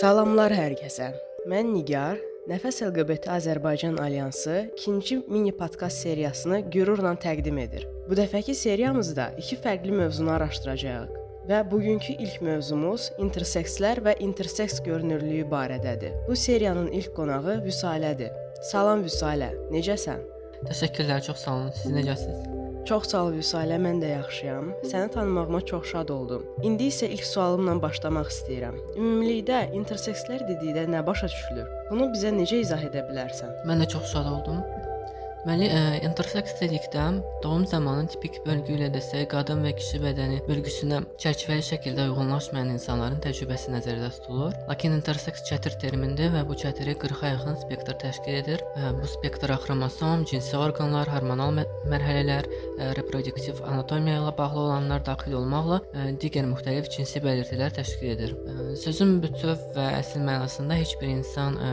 Salamlar hər kəsə. Mən Nigar, Nəfəs LGBT Azərbaycan Alyansı ikinci mini podkast seriyasını qürurla təqdim edir. Bu dəfəki seriyamızda iki fərqli mövzunu araşdıracağıq və bugünkü ilk mövzumuz intersekslər və interseks görünürlüyü barədədir. Bu seriyanın ilk qonağı Vüsalədir. Salam Vüsalə, necəsən? Təşəkkürlər, çox sağ olun. Siz necəsiz? Çox sağ ol Vüsalə, mən də yaxşıyam. Səni tanımağıma çox şad oldum. İndi isə ilk sualımla başlamaq istəyirəm. Ümumilikdə intersekslər dedikdə nə başa düşülür? Bunu bizə necə izah edə bilərsən? Mən də çox şad oldum. Deməli, e, interseks dedikdə doğum zamanı tipik bölgü ilə desək, qadın və kişi bədəni bölgüsünə çərçivəli şəkildə uyğunlaşmayan insanların təcrübəsi nəzərdə tutulur. Lakin interseks çətir termindir və bu çətiri 40-a yaxın spektr təşkil edir. E, bu spektr xromosom, cinsi orqanlar, hormonal mərhələlər, e, reproduktiv anatomiya ilə bağlı olanlar daxil olmaqla e, digər müxtəlif cinsi belirtilər təşkil edir. E, sözün bütöv və əsl mənasında heç bir insan e,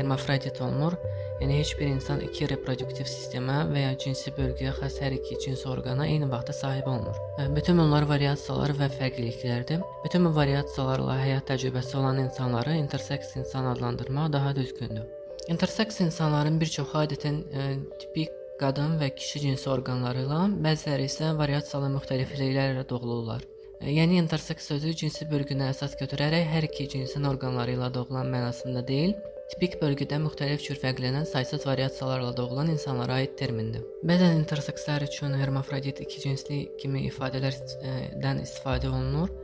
hermafrodit olmur. Yəni heç bir insan iki reproduktiv sistemə və ya cinsi bölgəyə xas hər iki cins orqana eyni vaxtda sahib olmur. Bütün bunlar variasiyalar və fərqliliklərdir. Bütün bu variasiyalarla həyat təcrübəsi olan insanları interseks insan adlandırmaq daha düzgündür. Interseks insanların bir çoxu adətən ə, tipik qadın və kişi cinsi orqanları ilə, bəziləri isə variasiyalı müxtəlifliklərlə doğulurlar. Yəni interseks sözü cinsi bölgünə əsas götürərək hər iki cinsin orqanları ilə doğulan mənasında deyil, Tipik bölgüdə müxtəlif cür fərqlənən saysız variasiyalarla doğulan insanlara aid termindir. Bəzən intersekslər üçün hermafrodit ikicinsli kimi ifadələrdən istifadə olunur,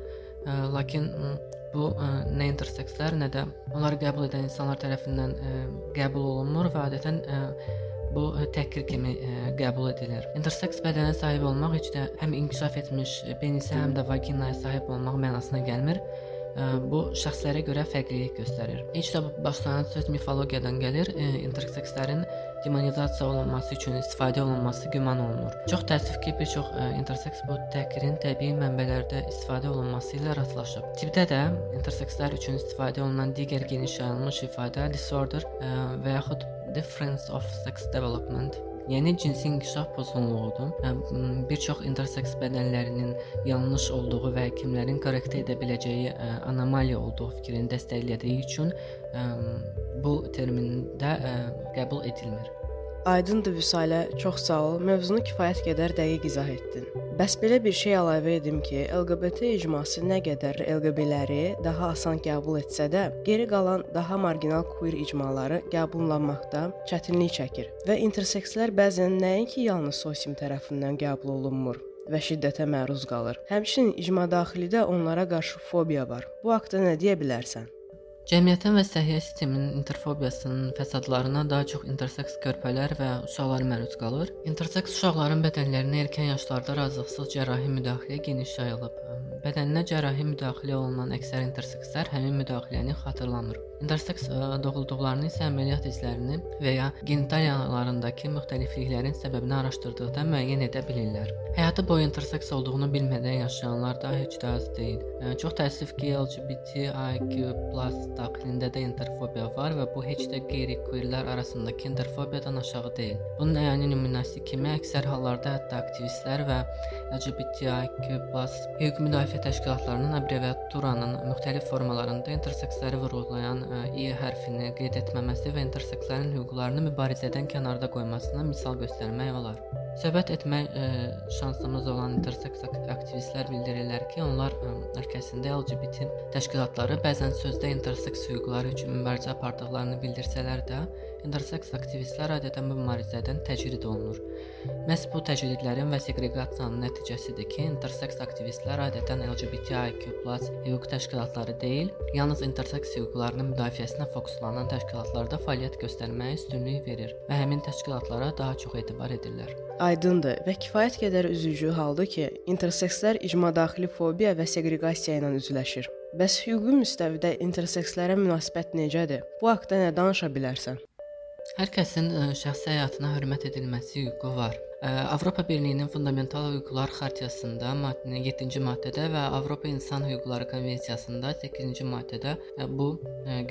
lakin bu nə intersekslər, nə də onları qəbul edən insanlar tərəfindən qəbul olunmur və adətən bu təhqir kimi ə, qəbul edilir. Interseks bədənə sahib olmaq heç də həm inkişaf etmiş penisə, həm də vaginaya sahib olmaq mənasına gəlmir bu şəxslərə görə fərqlilik göstərir. İlk də başlanğıc söz mifologiyadan gəlir. Intersekslərin demonizasiya olunması üçün istifadə olunması güman olunur. Çox təəssüf ki, bir çox interseks bu təhqirin təbii mənbələrdə istifadə olunması ilə rastlaşıb. Tibdə də intersekslər üçün istifadə olunan digər geniş yayılmış ifadə disorder və yaxud difference of sex development Yəni cinsi inkişaf pozğunluğudur. Bir çox interseks bədənlərinin yanlış olduğu və həkimlərin korrektə edə biləcəyi anomaliya olduğu fikrini dəstəklədiyi üçün bu termində qəbul edilmir. Aydındır Vüsalə, çox sağ ol. Mövzunu kifayət qədər dəqiq izah etdin. Bəs belə bir şey əlavə edim ki, LGBT icması nə qədər LGBT-ləri daha asan qəbul etsə də, geri qalan daha marginal queer icmaları qəbullanmaqda çətinlik çəkir və intersekslər bəzən nəinki yalnız sosium tərəfindən qəbul olunmur və şiddətə məruz qalır. Həmçinin icma daxilidə onlara qarşı fobiya var. Bu haqqda nə deyə bilərsən? Cəmiyyətin və səhiyyə sisteminin interfobiyasının fəsadlarına daha çox interseks körpələr və uşaqlar məruz qalır. Interseks uşaqların bədənlərinə erkən yaşlarda razılıqsız cərrahi müdaxilə geniş yayılıb. Bədəninə cərrahi müdaxilə olunan əksər intersekslər həmin müdaxiləni xatırlamır. Interseks doğulduqlarını isə əməliyyat izlərini və ya genitaliyalarındakı müxtəlifliklərin səbəbini araşdırdıqda müəyyən edə bilirlər. Həyatı boyu interseks olduğunu bilmədən yaşayanlar da heç də az deyil. Çox təəssüf ki, LGBTIQ+ daxilində də interfobiya var və bu heç də qeyri-queerlər arasındakı interfobiyadan aşağı deyil. Bunun əyani nümunəsi kimi əksər hallarda hətta aktivistlər və LGBTIQ+ hüquq müdafiə təşkilatlarının abreviaturanın müxtəlif formalarında interseksləri vurğulayan i hərfini qeyd etməməsi və intersekslərin hüquqlarını mübarizədən kənarda qoymasına misal göstərmək olar. Söhbət etmək ə, şansımız olan interseks aktivistlər bildirirlər ki, onlar ə, ölkəsində LGBT təşkilatları bəzən sözdə interseks hüquqları üçün mübarizə apardıqlarını bildirsələr də, interseks aktivistlər adətən bu mübarizədən təcrid olunur. Məhz bu təcridlərin və seqreqasiyanın nəticəsidir ki, interseks aktivistlər adətən LGBTIQ+ hüquq təşkilatları deyil, yalnız interseks hüquqlarının müdafiəsinə fokuslanan təşkilatlarda fəaliyyət göstərməyə üstünlük verir və həmin təşkilatlara daha çox etibar edirlər. Aydındır və kifayət qədər üzücü haldır ki, intersekslər icma daxili fobiya və seqreqasiya ilə üzləşir. Bəs hüquqi müstəvidə intersekslərə münasibət necədir? Bu haqqda nə danışa bilərsən? Hər kəsin ə, şəxsi həyatına hörmət edilməsi hüququ var. Ə, Avropa Birliyinin Fundamental Hüquqlar Xartiyasında maddənin 7-ci maddədə və Avropa İnsan Hüquqları Konvensiyasında 8-ci maddədə ə, bu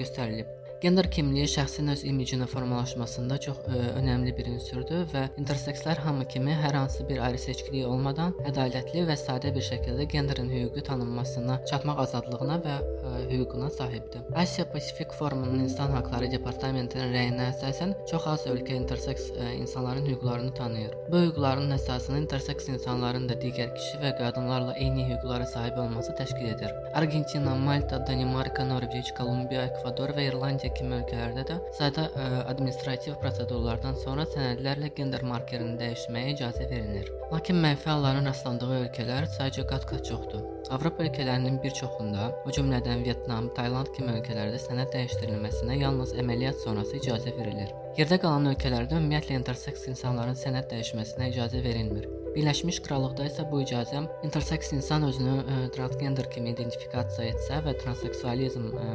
göstərilib. Gender kimliyi şəxsin öz imicinin formalaşmasında çox ə, e, önəmli bir ünsürdür və intersekslər hamı kimi hər hansı bir ayrı seçkiliyi olmadan ədalətli və sadə bir şəkildə genderin hüquqi tanınmasına, çatmaq azadlığına və ə, e, hüququna sahibdir. Asiya Pasifik Forumunun İnsan Hüquqları Departamentinin rəyinə əsasən çox az ölkə interseks ə, e, insanların hüquqlarını tanıyır. Bu hüquqların əsasını interseks insanların da digər kişi və qadınlarla eyni hüquqlara sahib olması təşkil edir. Argentina, Malta, Danimarka, Norveç, Kolumbiya, Ekvador və İrlandiya kimi ölkələrdə də sadə ə, administrativ prosedurlardan sonra sənədlərlə gender markerini dəyişməyə icazə verilir. Lakin mənfi halların rastlandığı ölkələr sayca qat-qat çoxdur. Avropa ölkələrinin bir çoxunda, o cümlədən Vyetnam, Tayland kimi ölkələrdə sənəd dəyişdirilməsinə yalnız əməliyyat sonrası icazə verilir. Yerdə qalan ölkələrdə ümumiyyətlə interseks insanların sənəd dəyişməsinə icazə verilmir. Birləşmiş Krallıqda isə bu icazə interseks insan özünü ə, e, transgender kimi identifikasiya etsə və transseksualizm e,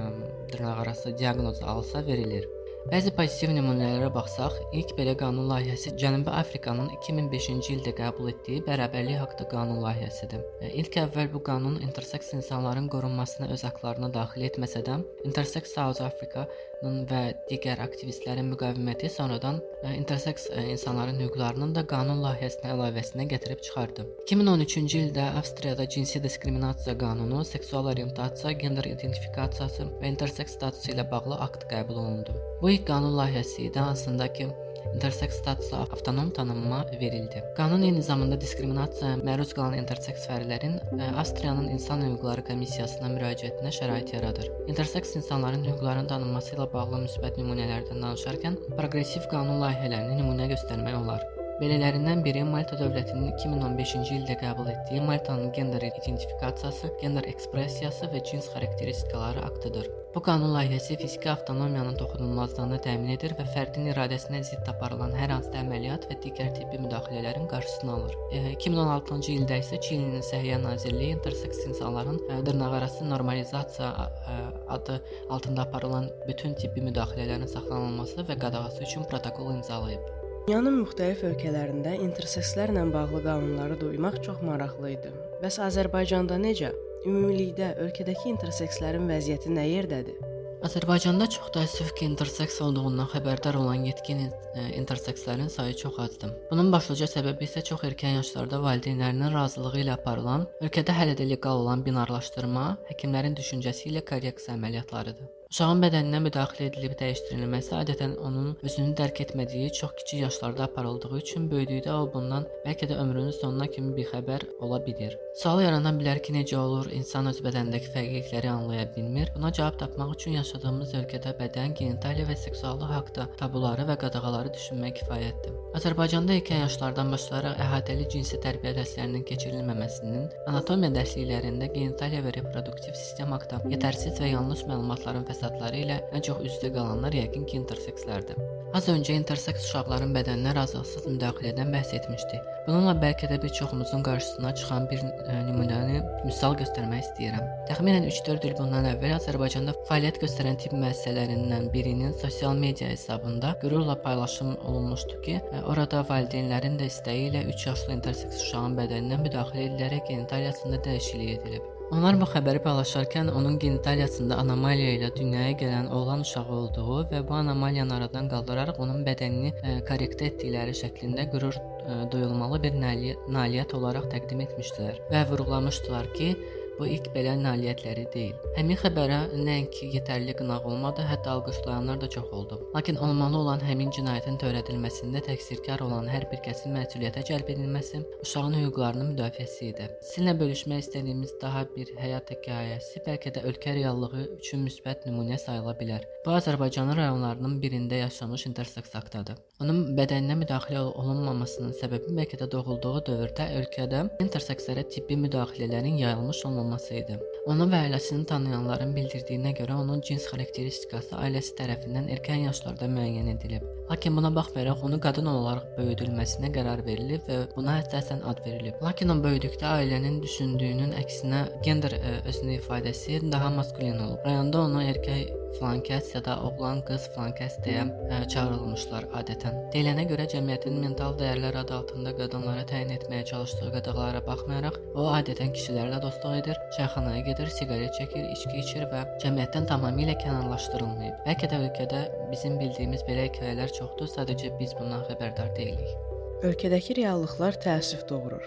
dırnaqarası diaqnozu alsa verilir. Bəzi pozitiv nümunələrə baxsaq, ilk belə qanun layihəsi Cənubi Afrikanın 2005-ci ildə qəbul etdiyi bərabərlik haqqında qanun layihəsidir. E, ilk əvvəl bu qanun interseks insanların qorunmasına öz haqlarını daxil etməsə də, Intersex South Africa-nın və digər aktivistlərin müqaviməti sonradan e, interseks e, insanların hüquqlarının da qanun layihəsinə əlavəsinə gətirib çıxardı. 2013-cü ildə Avstriyada cinsi diskriminasiya qanunu, seksual orientasiya, gender identifikasiyası və interseks statusu ilə bağlı akt qəbul olundu. Bu ilk qanun layihəsi idi, hansında ki, interseks statusu avtonom tanınma verildi. Qanun eyni zamanda diskriminasiyaya məruz qalan interseks fərdlərin e, Avstriyanın İnsan Hüquqları Komissiyasına müraciətinə şərait yaradır. Interseks insanların hüquqlarının tanınması ilə bağlı müsbət nümunələrdən danışarkən proqressiv qanun layihələrini nümunə göstərmək olar. Belələrindən biri Malta dövlətinin 2015-ci ildə qəbul etdiyi Maltanın gender identifikasiyası, gender ekspressiyası və cins xarakteristikaları aktıdır. Bu qanun layihəsi fiziki avtonomiyanın toxunulmazlığını təmin edir və fərdin iradəsinə zidd aparılan hər hansı əməliyyat və digər tibbi müdaxilələrin qarşısını alır. E, 2016-cı ildə isə Çilinin Səhiyyə Nazirliyi interseks insanların e, dırnaqarası normalizasiya e, adı altında aparılan bütün tibbi müdaxilələrin saxlanılması və qadağası üçün protokol imzalayıb. Dünyanın müxtəlif ölkələrində intersekslərlə bağlı qanunları duymaq çox maraqlı idi. Bəs Azərbaycanda necə? Ümumilikdə ölkədəki intersekslərin vəziyyəti nə yerdədir? Azərbaycanda çox təəssüf ki, interseks olduğundan xəbərdar olan yetkin e, intersekslərin sayı çox azdır. Bunun başlıca səbəbi isə çox erkən yaşlarda valideynlərinin razılığı ilə aparılan, ölkədə hələ də leqal olan binarlaşdırma, həkimlərin düşüncəsi ilə korreksiya əməliyyatlarıdır. Uşağın bədəninə müdaxilə edilib dəyişdirilməsi adətən onun özünü dərk etmədiyi çox kiçik yaşlarda aparıldığı üçün böyüdükdə o bundan bəlkə də ömrünün sonuna kimi bixəbər ola bilər. Sual yarana bilər ki, necə olur insan öz bədənindəki fərqlilikləri anlaya bilmir? Buna cavab tapmaq üçün yaşadığımız ölkədə bədən, genitaliya və seksuallıq haqqında tabuları və qadağaları düşünmək kifayətdir. Azərbaycanda erkən yaşlardan başlayaraq əhatəli cinsi tərbiyə dərslərinin keçirilməməsinin, anatomiya dərsliklərində genitaliya və reproduktiv sistem haqqında yetərsiz və yanlış məlumatların fəsadının fəsadları ilə ən çox üz-üzə qalanlar yəqin ki, intersekslərdir. Az öncə interseks uşaqların bədəninə razılıqsız müdaxilədən bəhs etmişdik. Bununla bəlkə də bir çoxumuzun qarşısına çıxan bir e, nümunəni misal göstərmək istəyirəm. Təxminən 3-4 il bundan əvvəl Azərbaycanda fəaliyyət göstərən tibb müəssisələrindən birinin sosial media hesabında qürurla paylaşım olunmuşdu ki, e, orada valideynlərin də istəyi ilə 3 yaşlı interseks uşağın bədəninə müdaxilə edilərək genitaliyasında dəyişiklik edilib. Onlar bu xəbəri paylaşarkən onun genitaliyasında anomaliya ilə dünyaya gələn oğlan uşağı olduğu və bu anomaliyanı aradan qaldıraraq onun bədənini ə, e, korrektə etdikləri şəklində qürur ə, e, duyulmalı bir nailiyyət olaraq təqdim etmişdilər və vurğulamışdılar ki, Bu ilk belə nailiyyətləri deyil. Həmin xəbərə nəinki yetərli qınaq olmadı, hətta alqışlayanlar da çox oldu. Lakin olmalı olan həmin cinayətin törədilməsində təqsirkar olan hər bir kəsin məsuliyyətə cəlb edilməsi uşağın hüquqlarının müdafiəsi idi. Sizinlə bölüşmək istədiyimiz daha bir həyat hekayəsi bəlkə də ölkə reallığı üçün müsbət nümunə sayıla bilər. Bu Azərbaycanın rayonlarının birində yaşanmış interseks aktdadır. Onun bədəninə müdaxilə olunmamasının səbəbi bəlkə də doğulduğu dövrdə ölkədə intersekslərə tibbi müdaxilələrin yayılmış olmaması idi. Onu və ailəsini tanıyanların bildirdiyinə görə onun cins xarakteristikası ailəsi tərəfindən erkən yaşlarda müəyyən edilib. Lakin buna baxmayaraq onu qadın olaraq böyüdülməsinə qərar verilib və buna əsasən ad verilib. Lakin o böyüdükdə ailənin düşündüyünün əksinə gender ə, e, özünü ifadəsi daha maskulin olub. Rayonda onu erkək flankəs ya da oğlan qız flankəs deyə ə, çağırılmışlar adətən. Deyilənə görə cəmiyyətin mental dəyərlər adı altında qadınlara təyin etməyə çalışdığı qadağalara baxmayaraq, o adətən kişilərlə dostluq edir, çayxanaya gedir, siqaret çəkir, içki içir və cəmiyyətdən tamamilə kənarlaşdırılmayıb. Bəlkə də ölkədə bizim bildiyimiz belə hekayələr çoxdur, sadəcə biz bundan xəbərdar deyilik. Ölkədəki reallıqlar təəssüf doğurur.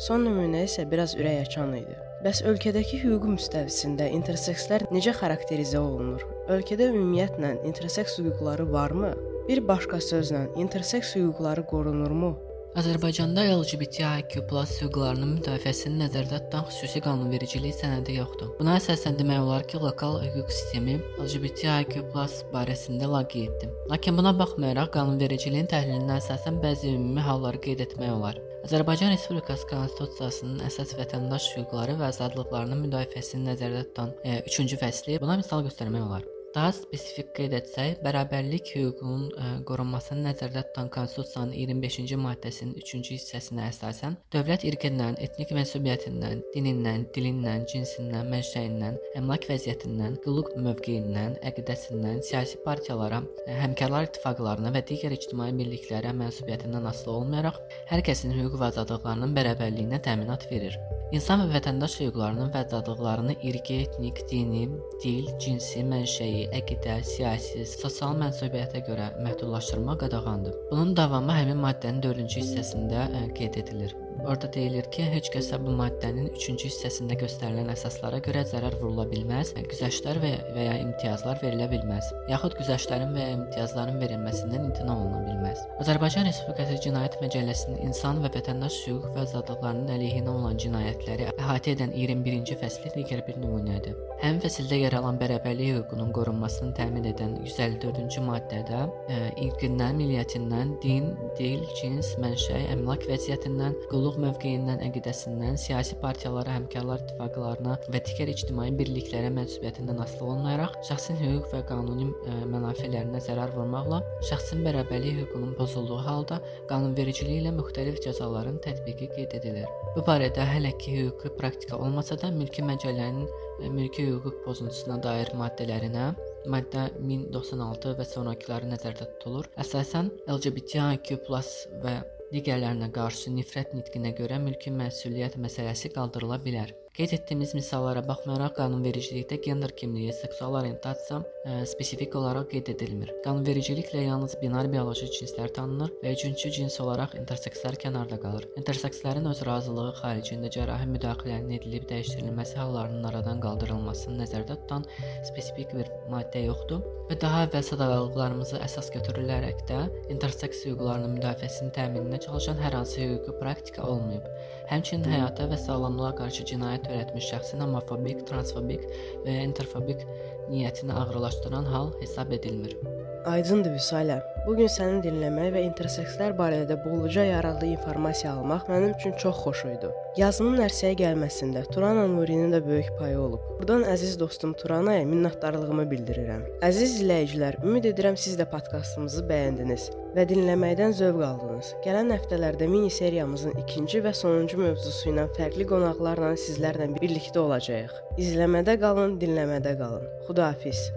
Son nümunə isə biraz ürəkaçan idi. Bəs ölkədəki hüquq müstəvisində intersekslər necə xarakterizə olunur? Ölkədə ümumiyyətlə interseks hüquqları varmı? Bir başqa sözlə, interseks hüquqları qorunurmu? Azərbaycanda LGBTIQ+ hüquqlarının müdafiəsini nəzərdə tutan xüsusi qanunvericilik sənədi yoxdur. Buna əsasən demək olar ki, lokal hüquq sistemi LGBTIQ+ barəsində laqeyddir. Lakin buna baxmayaraq qanunvericiliyin təhlilinə əsasən bəzi ümumi halları qeyd etmək olar. Azərbaycan Respublikası Konstitusiyasının əsas vətəndaş hüquqları və azadlıqlarının müdafiəsini nəzərdə tutan 3-cü fəsli buna misal göstərmək olar. Daha spesifik qeyd etsək, bərabərlik hüququnun ə, qorunmasını nəzərdə tutan Konstitusiyanın 25-ci maddəsinin 3-cü hissəsinə əsasən dövlət irqindən, etnik mənsubiyyətindən, dinindən, dilindən, cinsindən, mənşəyindən, əmlak vəziyyətindən, qulluq mövqeyindən, əqidəsindən, siyasi partiyalara, ə, həmkarlar ittifaqlarına və digər ictimai birliklərə mənsubiyyətindən asılı olmayaraq hər kəsin hüquq və azadlıqlarının bərabərliyinə təminat verir. İnsan və vətəndaş hüquqlarının və azadlıqlarını irqi, etnik, dini, dil, cinsi, mənşəyi, əqidə, siyasi, sosial mənsubiyyətə görə məhdudlaşdırma qadağandır. Bunun davamı həmin maddənin 4-cü hissəsində ə, qeyd edilir. Orada deyilir ki, heç kəsə bu maddənin 3-cü hissəsində göstərilən əsaslara görə zərər vurula bilməz, güzəştlər və, və ya imtiyazlar verilə bilməz, yaxud güzəştlərin və ya imtiyazların verilməsindən imtina oluna bilməz. Azərbaycan Respublikası Cinayət Məcəlləsinin insan və vətəndaş hüquq və azadlıqlarının əleyhinə olan cinayətləri əhatə edən 21-ci fəsli digər bir nümunədir. Həmin fəsildə yer alan bərabərlik hüququnun qorunmasını təmin edən 154-cü maddədə ə, irqindən, milliyyətindən, din, dil, cins, mənşə, əmlak vəziyyətindən, qulluq qulluq mövqeyindən, əqidəsindən, siyasi partiyalara, həmkarlar ittifaqlarına və digər ictimai birliklərə mənsubiyyətindən asılı olmayaraq şəxsin hüquq və qanuni ə, mənafelərinə zərər vurmaqla şəxsin bərabərlik hüququnun pozulduğu halda qanunvericilik ilə müxtəlif cəzaların tətbiqi qeyd edilir. Bu barədə hələ ki hüquqi praktika olmasa da mülki məcəllənin mülki hüquq pozuntusuna dair maddələrinə maddə 1096 və sonrakıları nəzərdə tutulur. Əsasən LGBTIQ+ və digərlərinə qarşı nifrət nitqinə görə mülki məsuliyyət məsələsi qaldırıla bilər. Qeyd etdiyimiz misallara baxmayaraq qanunvericilikdə gender kimliyi, seksual orientasiya ə, spesifik olaraq qeyd edilmir. Qanunvericiliklə yalnız binar bioloji cinslər tanınır və üçüncü cins olaraq intersekslər kənarda qalır. Intersekslərin öz razılığı xaricində cərrahi müdaxilənin edilib dəyişdirilməsi hallarının aradan qaldırılmasını nəzərdə tutan spesifik bir maddə yoxdur və daha əvvəl sadaqalıqlarımızı əsas götürülərək də interseks hüquqlarının müdafiəsinin təmininə çalışan hər hansı hüquqi praktika olmayıb. Həmçinin həyata və sağlamlığa qarşı cinayət törətmiş şəxsin homofobik, transfobik və ya interfobik niyyətini ağırlaşdıran hal hesab edilmir. Aydındır Vüsalə. Bu gün səni dinləmək və intersekslər barədə bolluca yararlı informasiya almaq mənim üçün çox xoş idi. Yazımın ərsəyə gəlməsində Turana Nurinin də böyük payı olub. Burdan əziz dostum Turanaya minnətdarlığımı bildirirəm. Əziz izləyicilər, ümid edirəm siz də podkastımızı bəyəndiniz və dinləməkdən zövq aldınız. Gələn həftələrdə mini seriyamızın ikinci və sonuncu mövzusu ilə fərqli qonaqlarla sizlərlə birlikdə olacağıq. İzləmədə qalın, dinləmədə qalın. Xudahafiz.